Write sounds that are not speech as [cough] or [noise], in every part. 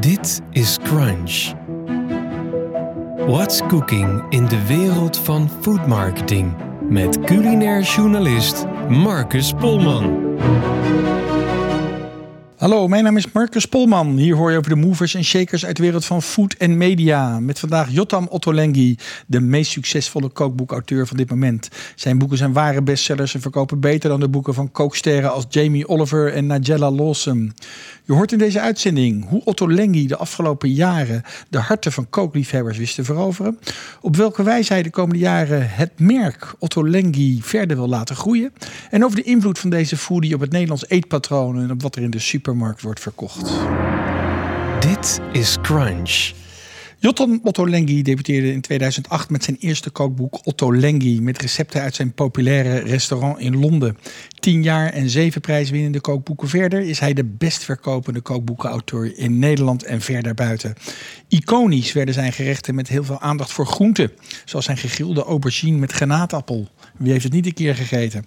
Dit is Crunch. What's cooking in de wereld van foodmarketing? Met culinair journalist Marcus Polman. Hallo, mijn naam is Marcus Polman. Hier hoor je over de movers en shakers uit de wereld van food en media. Met vandaag Jotam Ottolenghi, de meest succesvolle kookboekauteur van dit moment. Zijn boeken zijn ware bestsellers en verkopen beter dan de boeken van kooksterren als Jamie Oliver en Nigella Lawson. Je hoort in deze uitzending hoe Ottolenghi de afgelopen jaren de harten van kookliefhebbers wist te veroveren. Op welke wijze hij de komende jaren het merk Ottolenghi verder wil laten groeien. En over de invloed van deze foodie op het Nederlands eetpatroon en op wat er in de super supermarkt wordt verkocht. Dit is Crunch. Jotton Otto Lengi debuteerde in 2008 met zijn eerste kookboek Otto Lengi met recepten uit zijn populaire restaurant in Londen. Tien jaar en zeven prijswinnende kookboeken verder is hij de best verkopende kookboekenauteur in Nederland en ver daarbuiten. Iconisch werden zijn gerechten met heel veel aandacht voor groenten, zoals zijn gegrilde aubergine met granaatappel. Wie heeft het niet een keer gegeten?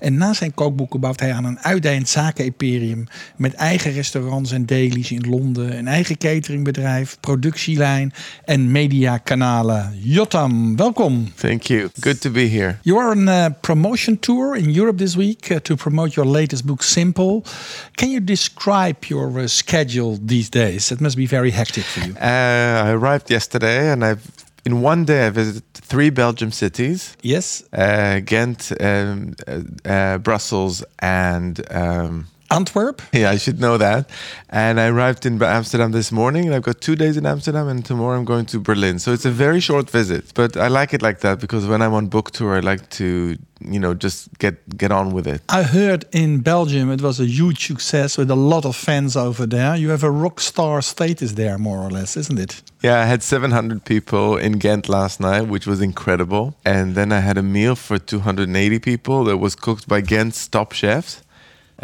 En na zijn kookboeken bouwt hij aan een uitdijend zaken-imperium met eigen restaurants en dailies in Londen, een eigen cateringbedrijf, productielijn en mediakanalen. Jotam, welkom. Thank you. Good to be here. You are on a promotion tour in Europe this week uh, to promote your latest book, Simple. Can you describe your uh, schedule these days? It must be very hectic for you. Uh, I arrived yesterday and I've in one day I visited three Belgium cities. Yes. Uh, Ghent, um, uh, uh, Brussels, and um, Antwerp. Yeah, I should know that. And I arrived in Amsterdam this morning, and I've got two days in Amsterdam, and tomorrow I'm going to Berlin. So it's a very short visit, but I like it like that because when I'm on book tour, I like to, you know, just get get on with it. I heard in Belgium it was a huge success with a lot of fans over there. You have a rock star status there, more or less, isn't it? Yeah, I had 700 people in Ghent last night, which was incredible. And then I had a meal for 280 people that was cooked by Ghent's top chefs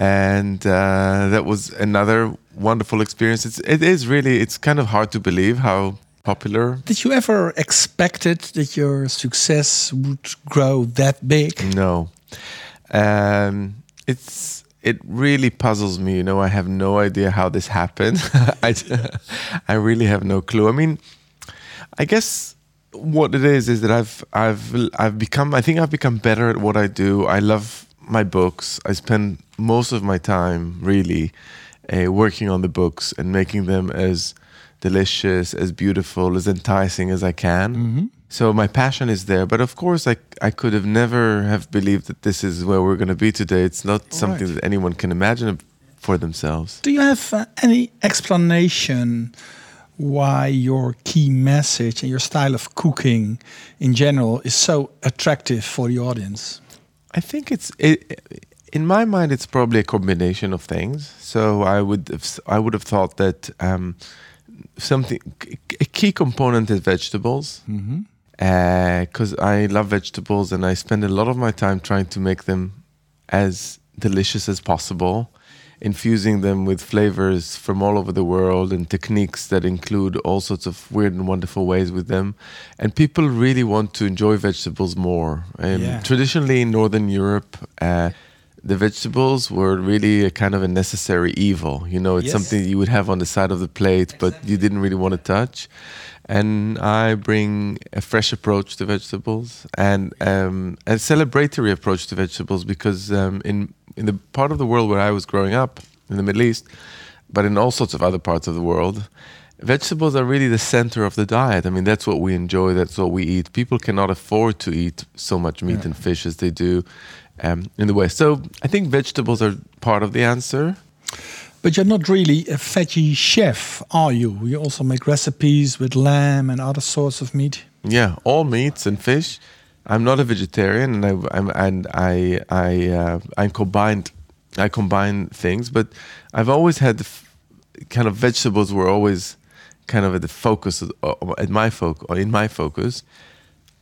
and uh, that was another wonderful experience. It's, it is really it's kind of hard to believe how popular. Did you ever expected that your success would grow that big? No, um, it's it really puzzles me. You know, I have no idea how this happened. [laughs] I I really have no clue. I mean, I guess what it is is that I've I've I've become I think I've become better at what I do. I love my books. I spend most of my time really uh, working on the books and making them as delicious, as beautiful, as enticing as I can. Mm-hmm. So my passion is there, but of course, I I could have never have believed that this is where we're going to be today. It's not All something right. that anyone can imagine for themselves. Do you have uh, any explanation? why your key message and your style of cooking in general is so attractive for the audience? I think it's it, in my mind. It's probably a combination of things. So I would have, I would have thought that um, something a key component is vegetables. Mm-hmm because uh, I love vegetables and I spend a lot of my time trying to make them as delicious as possible infusing them with flavors from all over the world and techniques that include all sorts of weird and wonderful ways with them. And people really want to enjoy vegetables more. Um, yeah. Traditionally, in Northern Europe, uh, the vegetables were really a kind of a necessary evil. You know, it's yes. something you would have on the side of the plate, exactly. but you didn't really want to touch. And I bring a fresh approach to vegetables and um, a celebratory approach to vegetables because um, in in the part of the world where I was growing up in the Middle East, but in all sorts of other parts of the world, vegetables are really the center of the diet. I mean, that's what we enjoy, that's what we eat. People cannot afford to eat so much meat yeah. and fish as they do um, in the West. So I think vegetables are part of the answer. But you're not really a veggie chef, are you? You also make recipes with lamb and other sorts of meat. Yeah, all meats and fish. I'm not a vegetarian, and I I'm, and I I uh, I combined I combine things, but I've always had the f- kind of vegetables were always kind of at the focus of, uh, at my focus in my focus.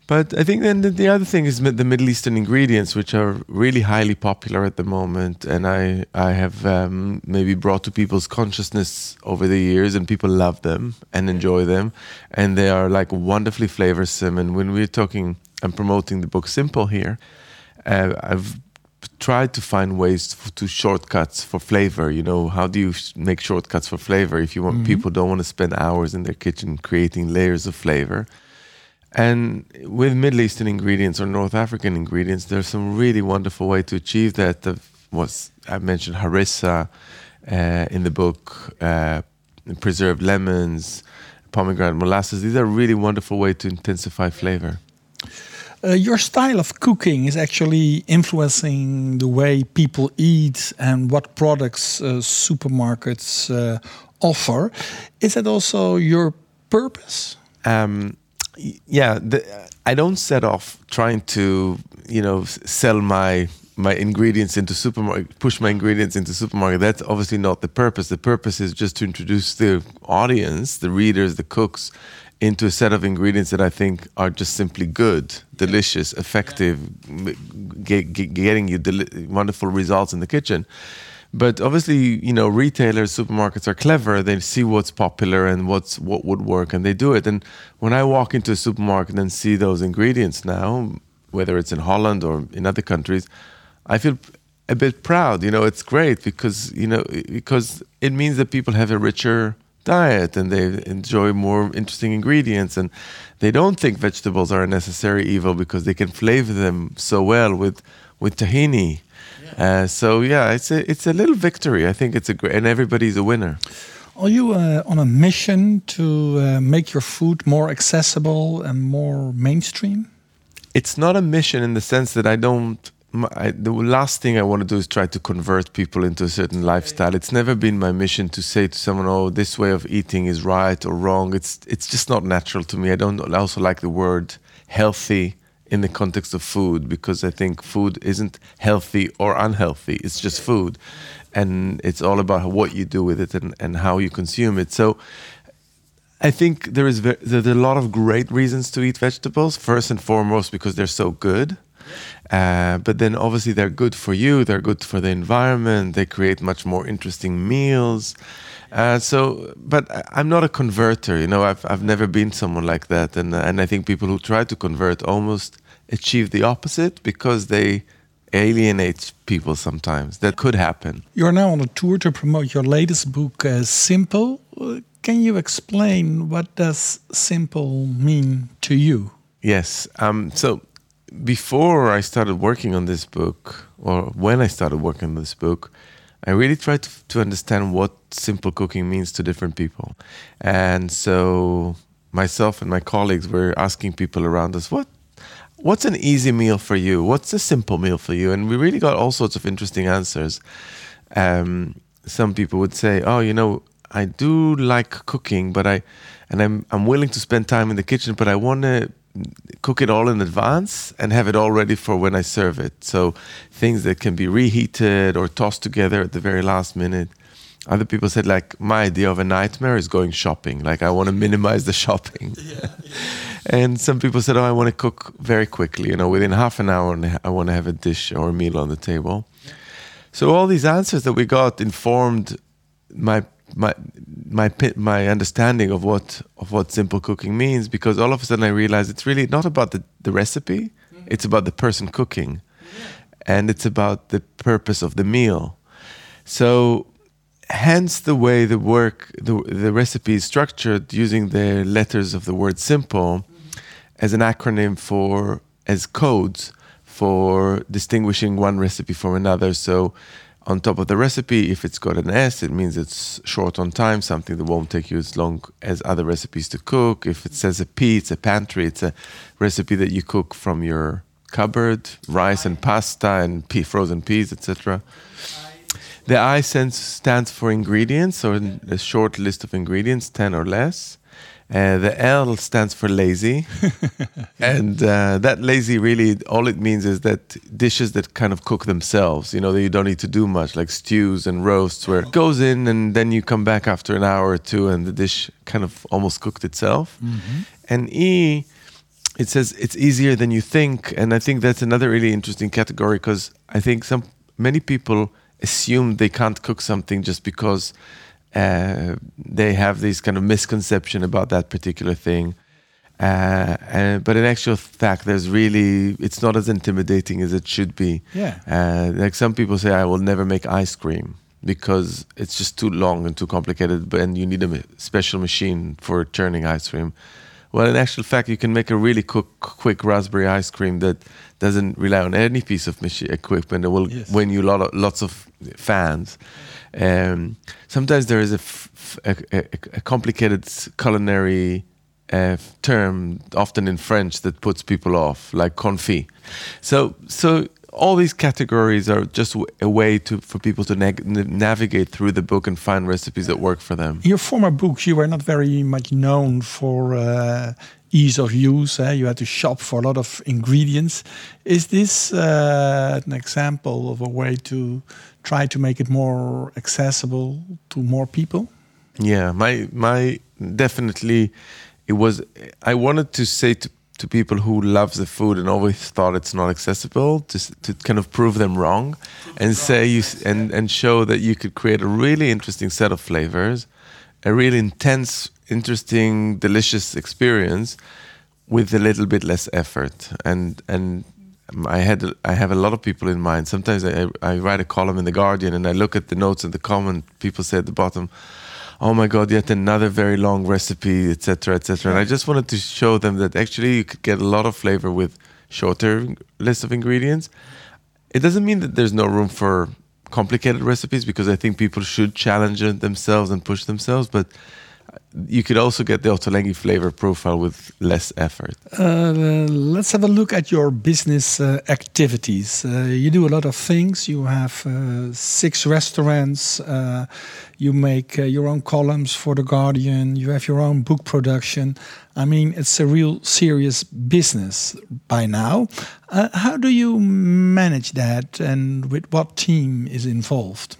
But I think then the, the other thing is the Middle Eastern ingredients, which are really highly popular at the moment, and I I have um, maybe brought to people's consciousness over the years, and people love them and enjoy them, and they are like wonderfully flavorsome. And when we're talking I'm promoting the book Simple here. Uh, I've tried to find ways to, to shortcuts for flavor. You know, how do you sh- make shortcuts for flavor if you want people don't want to spend hours in their kitchen creating layers of flavor? And with Middle Eastern ingredients or North African ingredients, there's some really wonderful way to achieve that. Was I mentioned harissa uh, in the book, uh, preserved lemons, pomegranate molasses. These are really wonderful way to intensify flavor. Uh, your style of cooking is actually influencing the way people eat and what products uh, supermarkets uh, offer. Is that also your purpose? Um, yeah, the, I don't set off trying to, you know, sell my my ingredients into supermarket, push my ingredients into supermarket. That's obviously not the purpose. The purpose is just to introduce the audience, the readers, the cooks, into a set of ingredients that I think are just simply good, delicious, effective, m- ge- ge- getting you deli- wonderful results in the kitchen. But obviously, you know, retailers, supermarkets are clever. They see what's popular and what's what would work, and they do it. And when I walk into a supermarket and see those ingredients now, whether it's in Holland or in other countries, I feel a bit proud. You know, it's great because you know because it means that people have a richer diet and they enjoy more interesting ingredients and they don't think vegetables are a necessary evil because they can flavor them so well with with tahini. Uh, so yeah, it's a it's a little victory. I think it's a great, and everybody's a winner. Are you uh, on a mission to uh, make your food more accessible and more mainstream? it's not a mission in the sense that I don't. My- I, the last thing I want to do is try to convert people into a certain lifestyle. It's never been my mission to say to someone, "Oh, this way of eating is right or wrong." It's it's just not natural to me. I don't I also like the word healthy in the context of food because I think food isn't healthy or unhealthy. It's just food, and it's all about what you do with it and, and how you consume it. So. I think there is there are a lot of great reasons to eat vegetables. First and foremost, because they're so good. Uh, but then obviously they're good for you. They're good for the environment. They create much more interesting meals. Uh, so, but I'm not a converter. You know, I've I've never been someone like that, and and I think people who try to convert almost achieve the opposite because they alienate people sometimes. That could happen. You're now on a tour to promote your latest book, uh, Simple. Uh, Can you explain what does simple mean to you? Yes. Um, so before I started working on this book, or when I started working on this book, I really tried to, to understand what simple cooking means to different people. And so myself and my colleagues were asking people around us, what what's an easy meal for you? What's a simple meal for you? And we really got all sorts of interesting answers. Um, some people would say, "Oh, you know, I do like cooking, but I and I'm I'm willing to spend time in the kitchen, but I want to cook it all in advance and have it all ready for when I serve it. So things that can be reheated or tossed together at the very last minute." Other people said, like, my idea of a nightmare is going shopping. Like, I want to minimize the shopping. [laughs] and some people said, oh, I want to cook very quickly. You know, within half an hour, and I want to have a dish or a meal on the table. So all these answers that we got informed my my my my understanding of what of what simple cooking means because all of a sudden I realized it's really not about the, the recipe, mm-hmm. it's about the person cooking. And it's about the purpose of the meal. So hence the way the work the, the recipe is structured using the letters of the word simple mm-hmm. as an acronym for as codes for distinguishing one recipe from another so on top of the recipe if it's got an s it means it's short on time something that won't take you as long as other recipes to cook if it says a p it's a pantry it's a recipe that you cook from your cupboard rice and pasta and pea, frozen peas etc the I sense stands for ingredients, or a short list of ingredients, 10 or less. Uh, the L stands for lazy. [laughs] and uh, that lazy really, all it means is that dishes that kind of cook themselves, you know, that you don't need to do much, like stews and roasts, where it goes in and then you come back after an hour or two and the dish kind of almost cooked itself. And E, it says it's easier than you think and i think that's another really interesting category because i think some many people assume they can't cook something just because uh, they have this kind of misconception about that particular thing Uh, and, but in actual fact, there's really it's not as intimidating as it should be. Yeah. Uh, like some people say, I will never make ice cream because it's just too long and too complicated, but and you need a special machine for churning ice cream. Well, in actual fact, you can make a really quick, quick raspberry ice cream that doesn't rely on any piece of machi- equipment. It will Yes. win you lot of, lots of fans. Um, sometimes there is a, complicated culinary uh, term, often in French, that puts people off, like confit. So, so all these categories are just a way to for people to navigate through the book and find recipes that work for them. Your former books, you were not very much known for uh, ease of use. eh? You had to shop for a lot of ingredients. Is this uh, an example of a way to try to make it more accessible to more people? Yeah, my my definitely it was I wanted to say to to people who love the food and always thought it's not accessible to to kind of prove them wrong and say you and and show that you could create a really interesting set of flavors, a really intense, interesting, delicious experience with a little bit less effort and and Um, I had I have a lot of people in mind. Sometimes I, I write a column in the Guardian and I look at the notes and the comment people say at the bottom, "Oh my God, yet another very long recipe, etc., etc." And I just wanted to show them that actually you could get a lot of flavor with shorter list of ingredients. It doesn't mean that there's no room for complicated recipes because I think people should challenge themselves and push themselves, but you could also get the Ottolenghi flavor profile with less effort. Uh, let's have a look at your business uh, activities. Uh, you do a lot of things. You have uh, six restaurants. Uh, you make uh, your own columns for The Guardian. You have your own book production. I mean, it's a real serious business by now. How do you manage that and with what team is involved?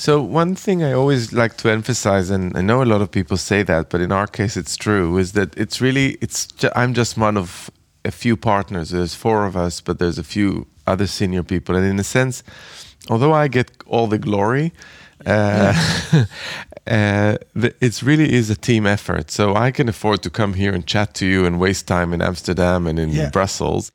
So one thing I always like to emphasize, and I know a lot of people say that, but in our case it's true, is that it's really it's ju- I'm just one of a few partners. There's four of us, but there's a few other senior people, and in a sense, although I get all the glory. Uh, [laughs] uh, it's really is a team effort. So I can afford to come here and chat to you and waste time in Amsterdam and in Yeah. Brussels,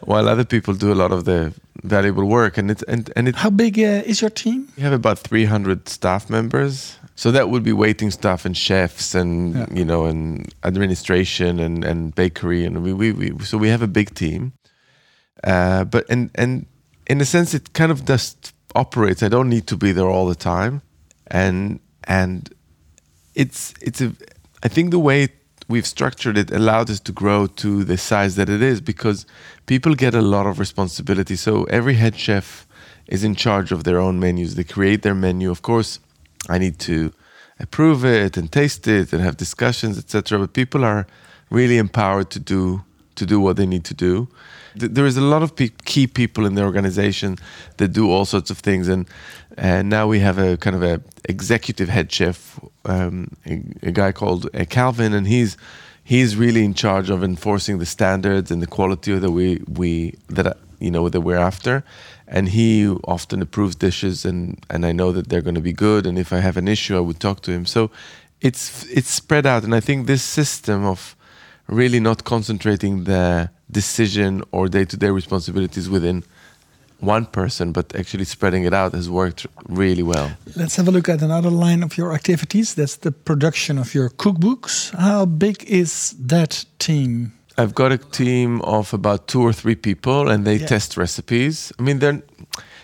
while other people do a lot of the valuable work. And it's and and it How big uh, is your team? we have about 300 staff members. So that would be waiting staff and chefs and Yeah. you know and administration and, and bakery and we, we, we so we have a big team. Uh, but and and in a sense it kind of just operates. I don't need to be there all the time. And and it's it's a I think the way we've structured it allowed us to grow to the size that it is because people get a lot of responsibility. So every head chef is in charge of their own menus. They create their menu. Of course, I need to approve it and taste it and have discussions, etc. But people are really empowered to do to do what they need to do. There is a lot of key people in the organization that do all sorts of things, and and now we have a kind of a executive head chef, um, a, a guy called uh, Calvin, and he's he's really in charge of enforcing the standards and the quality that we we that you know that we're after, and he often approves dishes, and and I know that they're going to be good, and if I have an issue, I would talk to him. So it's it's spread out, and I think this system of really not concentrating the decision or day-to-day responsibilities within one person, but actually spreading it out has worked really well. Let's have a look at another line of your activities. That's the production of your cookbooks. How big is that team? I've got a team of about two or three people, and they Yeah. test recipes. I mean, they're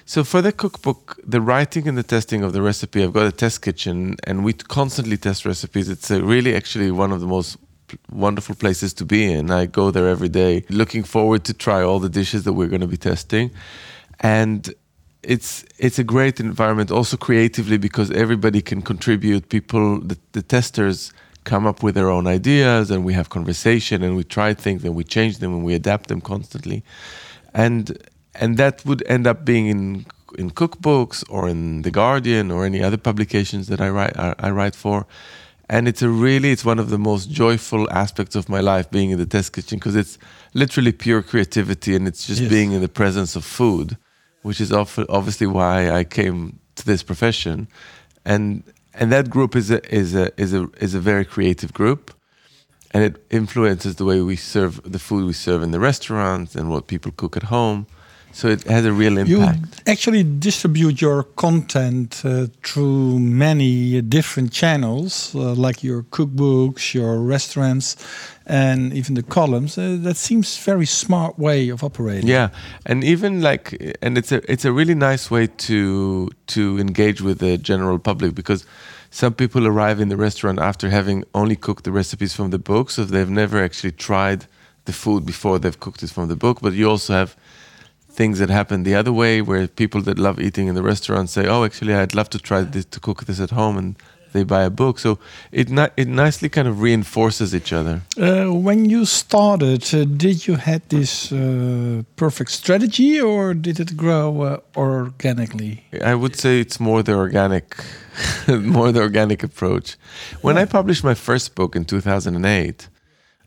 so for the cookbook, the writing and the testing of the recipe. I've got a test kitchen, and we constantly test recipes. It's a really actually one of the most wonderful places to be in. I go there every day, looking forward to try all the dishes that we're going to be testing, and it's it's a great environment also creatively because everybody can contribute. People, the, the testers come up with their own ideas, and we have conversation, and we try things, and we change them, and we adapt them constantly, and and that would end up being in in cookbooks or in the Guardian or any other publications that I write I, I write for. And it's a really it's one of the most joyful aspects of my life being in the test kitchen because it's literally pure creativity and it's just Yes. being in the presence of food, which is obviously why I came to this profession. And and that group is a is a is a is a very creative group. and it influences the way we serve the food we serve in the restaurants and what people cook at home. So it has a real impact. You actually distribute your content uh, through many different channels, uh, like your cookbooks, your restaurants, and even the columns. Uh, that seems very smart way of operating. Yeah, and even like, and it's a it's a really nice way to to engage with the general public because some people arrive in the restaurant after having only cooked the recipes from the book, so they've never actually tried the food before they've cooked it from the book. But you also have things that happen the other way, where people that love eating in the restaurant say, "Oh, actually, I'd love to try this to cook this at home," and they buy a book. So it ni- it nicely kind of reinforces each other. Uh, when you started, uh, did you had this uh, perfect strategy, or did it grow uh, organically? I would say it's more the organic, [laughs] more the organic approach. When I published my first book in 2008,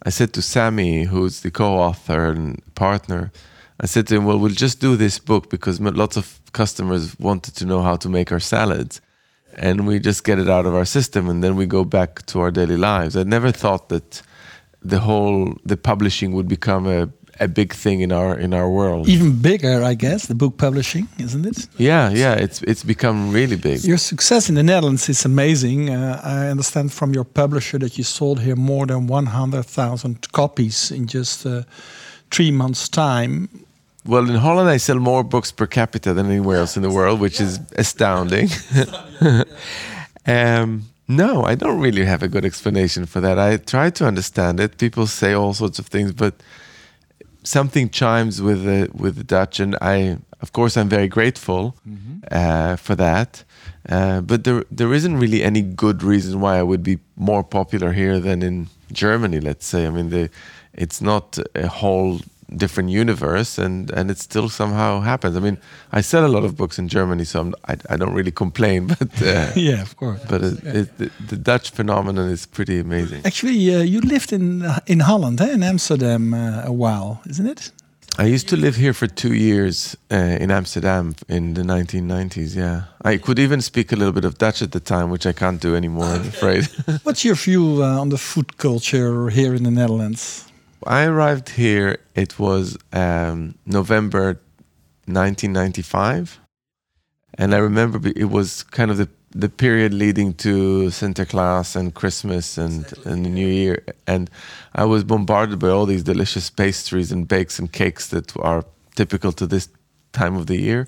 I said to Sami, who's the co-author and partner, I said to him, "Well, we'll just do this book because lots of customers wanted to know how to make our salads, and we just get it out of our system, and then we go back to our daily lives." I never thought that the whole the publishing would become a a big thing in our in our world. Even bigger, I guess, the book publishing, isn't it? Yeah, yeah, it's it's become really big. Your success in the Netherlands is amazing. Uh, I understand from your publisher that you sold here more than 100,000 copies in just uh, three months' time. Well, in Holland, I sell more books per capita than anywhere else in the world, which is astounding. [laughs] um, no, I don't really have a good explanation for that. I try to understand it. People say all sorts of things, but something chimes with the with the Dutch, and I, of course, I'm very grateful uh, for that. Uh, but there there isn't really any good reason why I would be more popular here than in Germany. Let's say. I mean, the it's not a whole different universe, and and it still somehow happens. I mean, I sell a lot of books in Germany, so I'm, I I don't really complain. [laughs] But uh, [laughs] yeah, of course. but it, it, the, the Dutch phenomenon is pretty amazing. Actually, uh, you lived in in Holland, eh, in Amsterdam, uh, a while, isn't it? I used to live here for two years uh, in Amsterdam in the 1990s. Yeah, I could even speak a little bit of Dutch at the time, which I can't do anymore. I'm [laughs] afraid. What's your view uh, on the food culture here in the Netherlands? I arrived here. It was um, November 1995, and I remember it was kind of the the period leading to Santa Claus and Christmas and and the New Year, and I was bombarded by all these delicious pastries and bakes and cakes that are typical to this time of the year.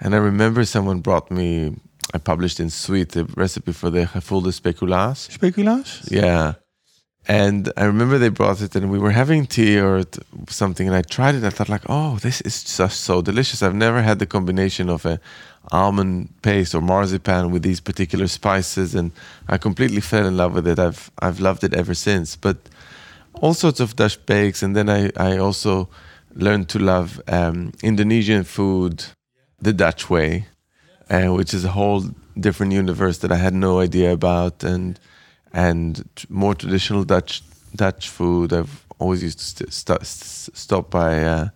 And I remember someone brought me. I published in Sweet a recipe for the gevulde speculaas. Speculaas? Yeah. And I remember they brought it and we were having tea or something and I tried it. I thought like, oh, this is just so delicious. I've never had the combination of a almond paste or marzipan with these particular spices and I completely fell in love with it. I've I've loved it ever since. But all sorts of Dutch bakes and then I, I also learned to love um, Indonesian food the Dutch way, uh, which is a whole different universe that I had no idea about and and more traditional Dutch Dutch food. I've always used to st- st- stop by uh,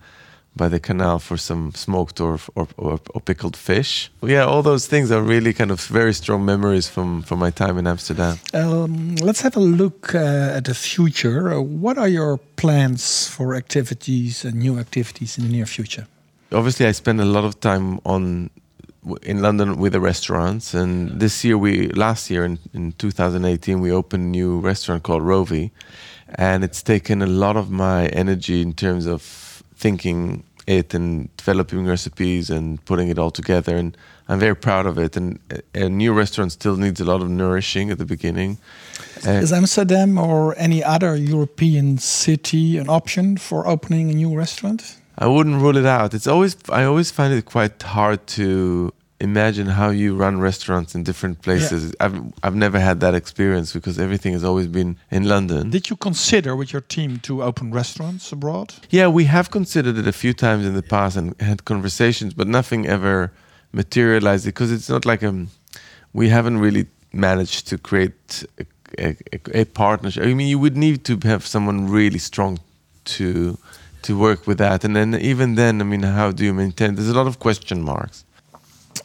by the canal for some smoked or, or or or pickled fish. Yeah, all those things are really kind of very strong memories from from my time in Amsterdam. Um, let's have a look uh, at the future. Uh, what are your plans for activities and new activities in the near future? obviously I spend a lot of time on in London with the restaurants. And this year we last year in, in 2018 we opened a new restaurant called Rovi. And it's taken a lot of my energy in terms of thinking it and developing recipes and putting it all together. And I'm very proud of it. And a, a new restaurant still needs a lot of nourishing at the beginning. Uh, Is Amsterdam or any other European city an option for opening a new restaurant? I wouldn't rule it out. It's always I always find it quite hard to imagine how you run restaurants in different places. I've I've never had that experience because everything has always been in London. Did you consider with your team to open restaurants abroad? Yeah, we have considered it a few times in the past and had conversations, but nothing ever materialized because it's not like um we haven't really managed to create a, a, a partnership. I mean, you would need to have someone really strong to to work with that, and then even then, I mean, how do you maintain? There's a lot of question marks.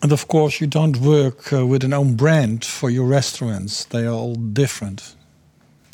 And of course, you don't work uh, with an own brand for your restaurants. They are all different.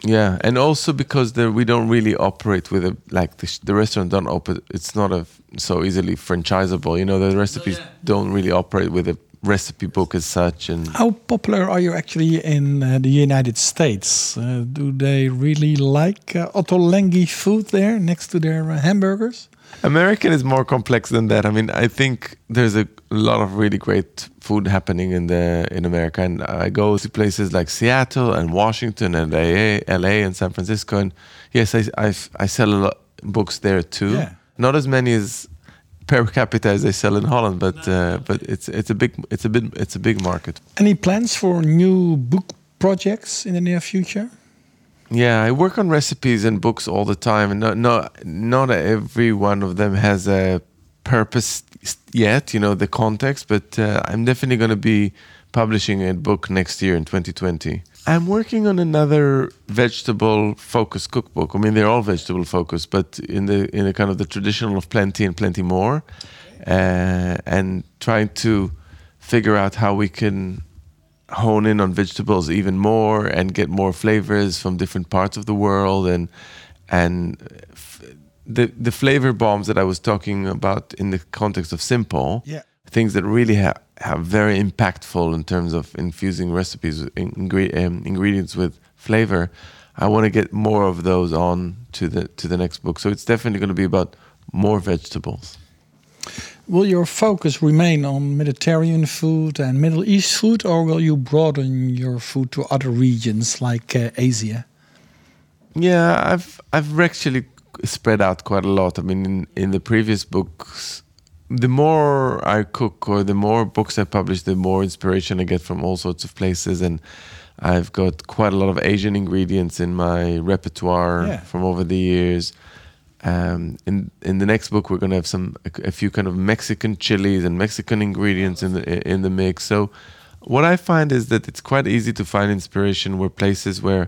Yeah, and also because there, we don't really operate with a like the, the restaurant don't open. It's not a f- so easily franchisable. You know, the recipes don't really operate with a recipe book as such. And How popular are you actually in uh, the United States? Uh, do they really like uh, Ottolenghi food there next to their uh, hamburgers? American is more complex than that. I mean, I think there's a lot of really great food happening in the in America, and I go to places like Seattle and Washington and LA, LA and San Francisco, and yes, I I, I sell a lot books there too. Yeah. Not as many as per capita as they sell in Holland, but uh, but it's it's a big it's a bit it's a big market. Any plans for new book projects in the near future? Yeah, I work on recipes and books all the time, and not not not every one of them has a purpose yet. You know the context, but uh, I'm definitely going to be publishing a book next year in 2020. I'm working on another vegetable focused cookbook. I mean, they're all vegetable focused, but in the in the kind of the traditional of plenty and plenty more, uh, and trying to figure out how we can hone in on vegetables even more and get more flavors from different parts of the world and and the the flavor bombs that I was talking about in the context of simple Yeah. things that really have have very impactful in terms of infusing recipes ingre- um, ingredients with flavor I want to get more of those on to the to the next book so it's definitely going to be about more vegetables Will your focus remain on Mediterranean food and Middle East food, or will you broaden your food to other regions like uh, Asia? Yeah, I've I've actually spread out quite a lot. I mean, in, in the previous books, the more I cook or the more books I publish, the more inspiration I get from all sorts of places, and I've got quite a lot of Asian ingredients in my repertoire Yeah. from over the years. Um, in in the next book, we're going to have some a, a few kind of Mexican chilies and Mexican ingredients in the in the mix. So, what I find is that it's quite easy to find inspiration where places where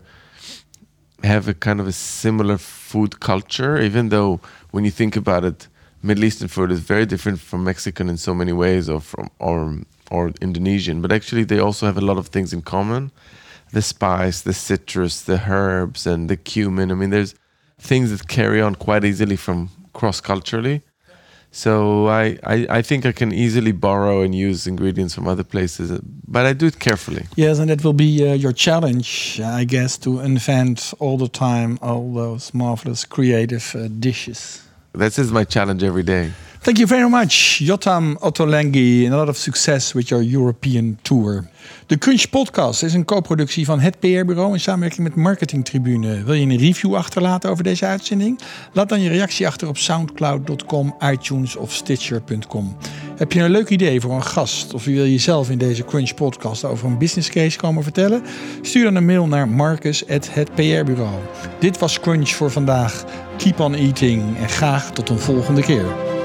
have a kind of a similar food culture, even though when you think about it, Middle Eastern food is very different from Mexican in so many ways, or from or or Indonesian. But actually, they also have a lot of things in common: the spice, the citrus, the herbs, and the cumin. I mean, there's things that carry on quite easily from cross culturally. So I, I, I think I can easily borrow and use ingredients from other places, but I do it carefully. Yes, and that will be uh, your challenge, I guess, to invent all the time all those marvelous creative uh, dishes. That is my challenge every day. Thank you very much, Jotam Ottolenghi, and a lot of success with your European tour. De Crunch Podcast is een co-productie van het PR-bureau in samenwerking met Marketing Tribune. Wil je een review achterlaten over deze uitzending? Laat dan je reactie achter op soundcloud.com, iTunes of Stitcher.com. Heb je een leuk idee voor een gast of wil je zelf in deze Crunch Podcast over een business case komen vertellen? Stuur dan een mail naar marcus@hetprbureau. Dit was Crunch voor vandaag. Keep on eating en graag tot een volgende keer.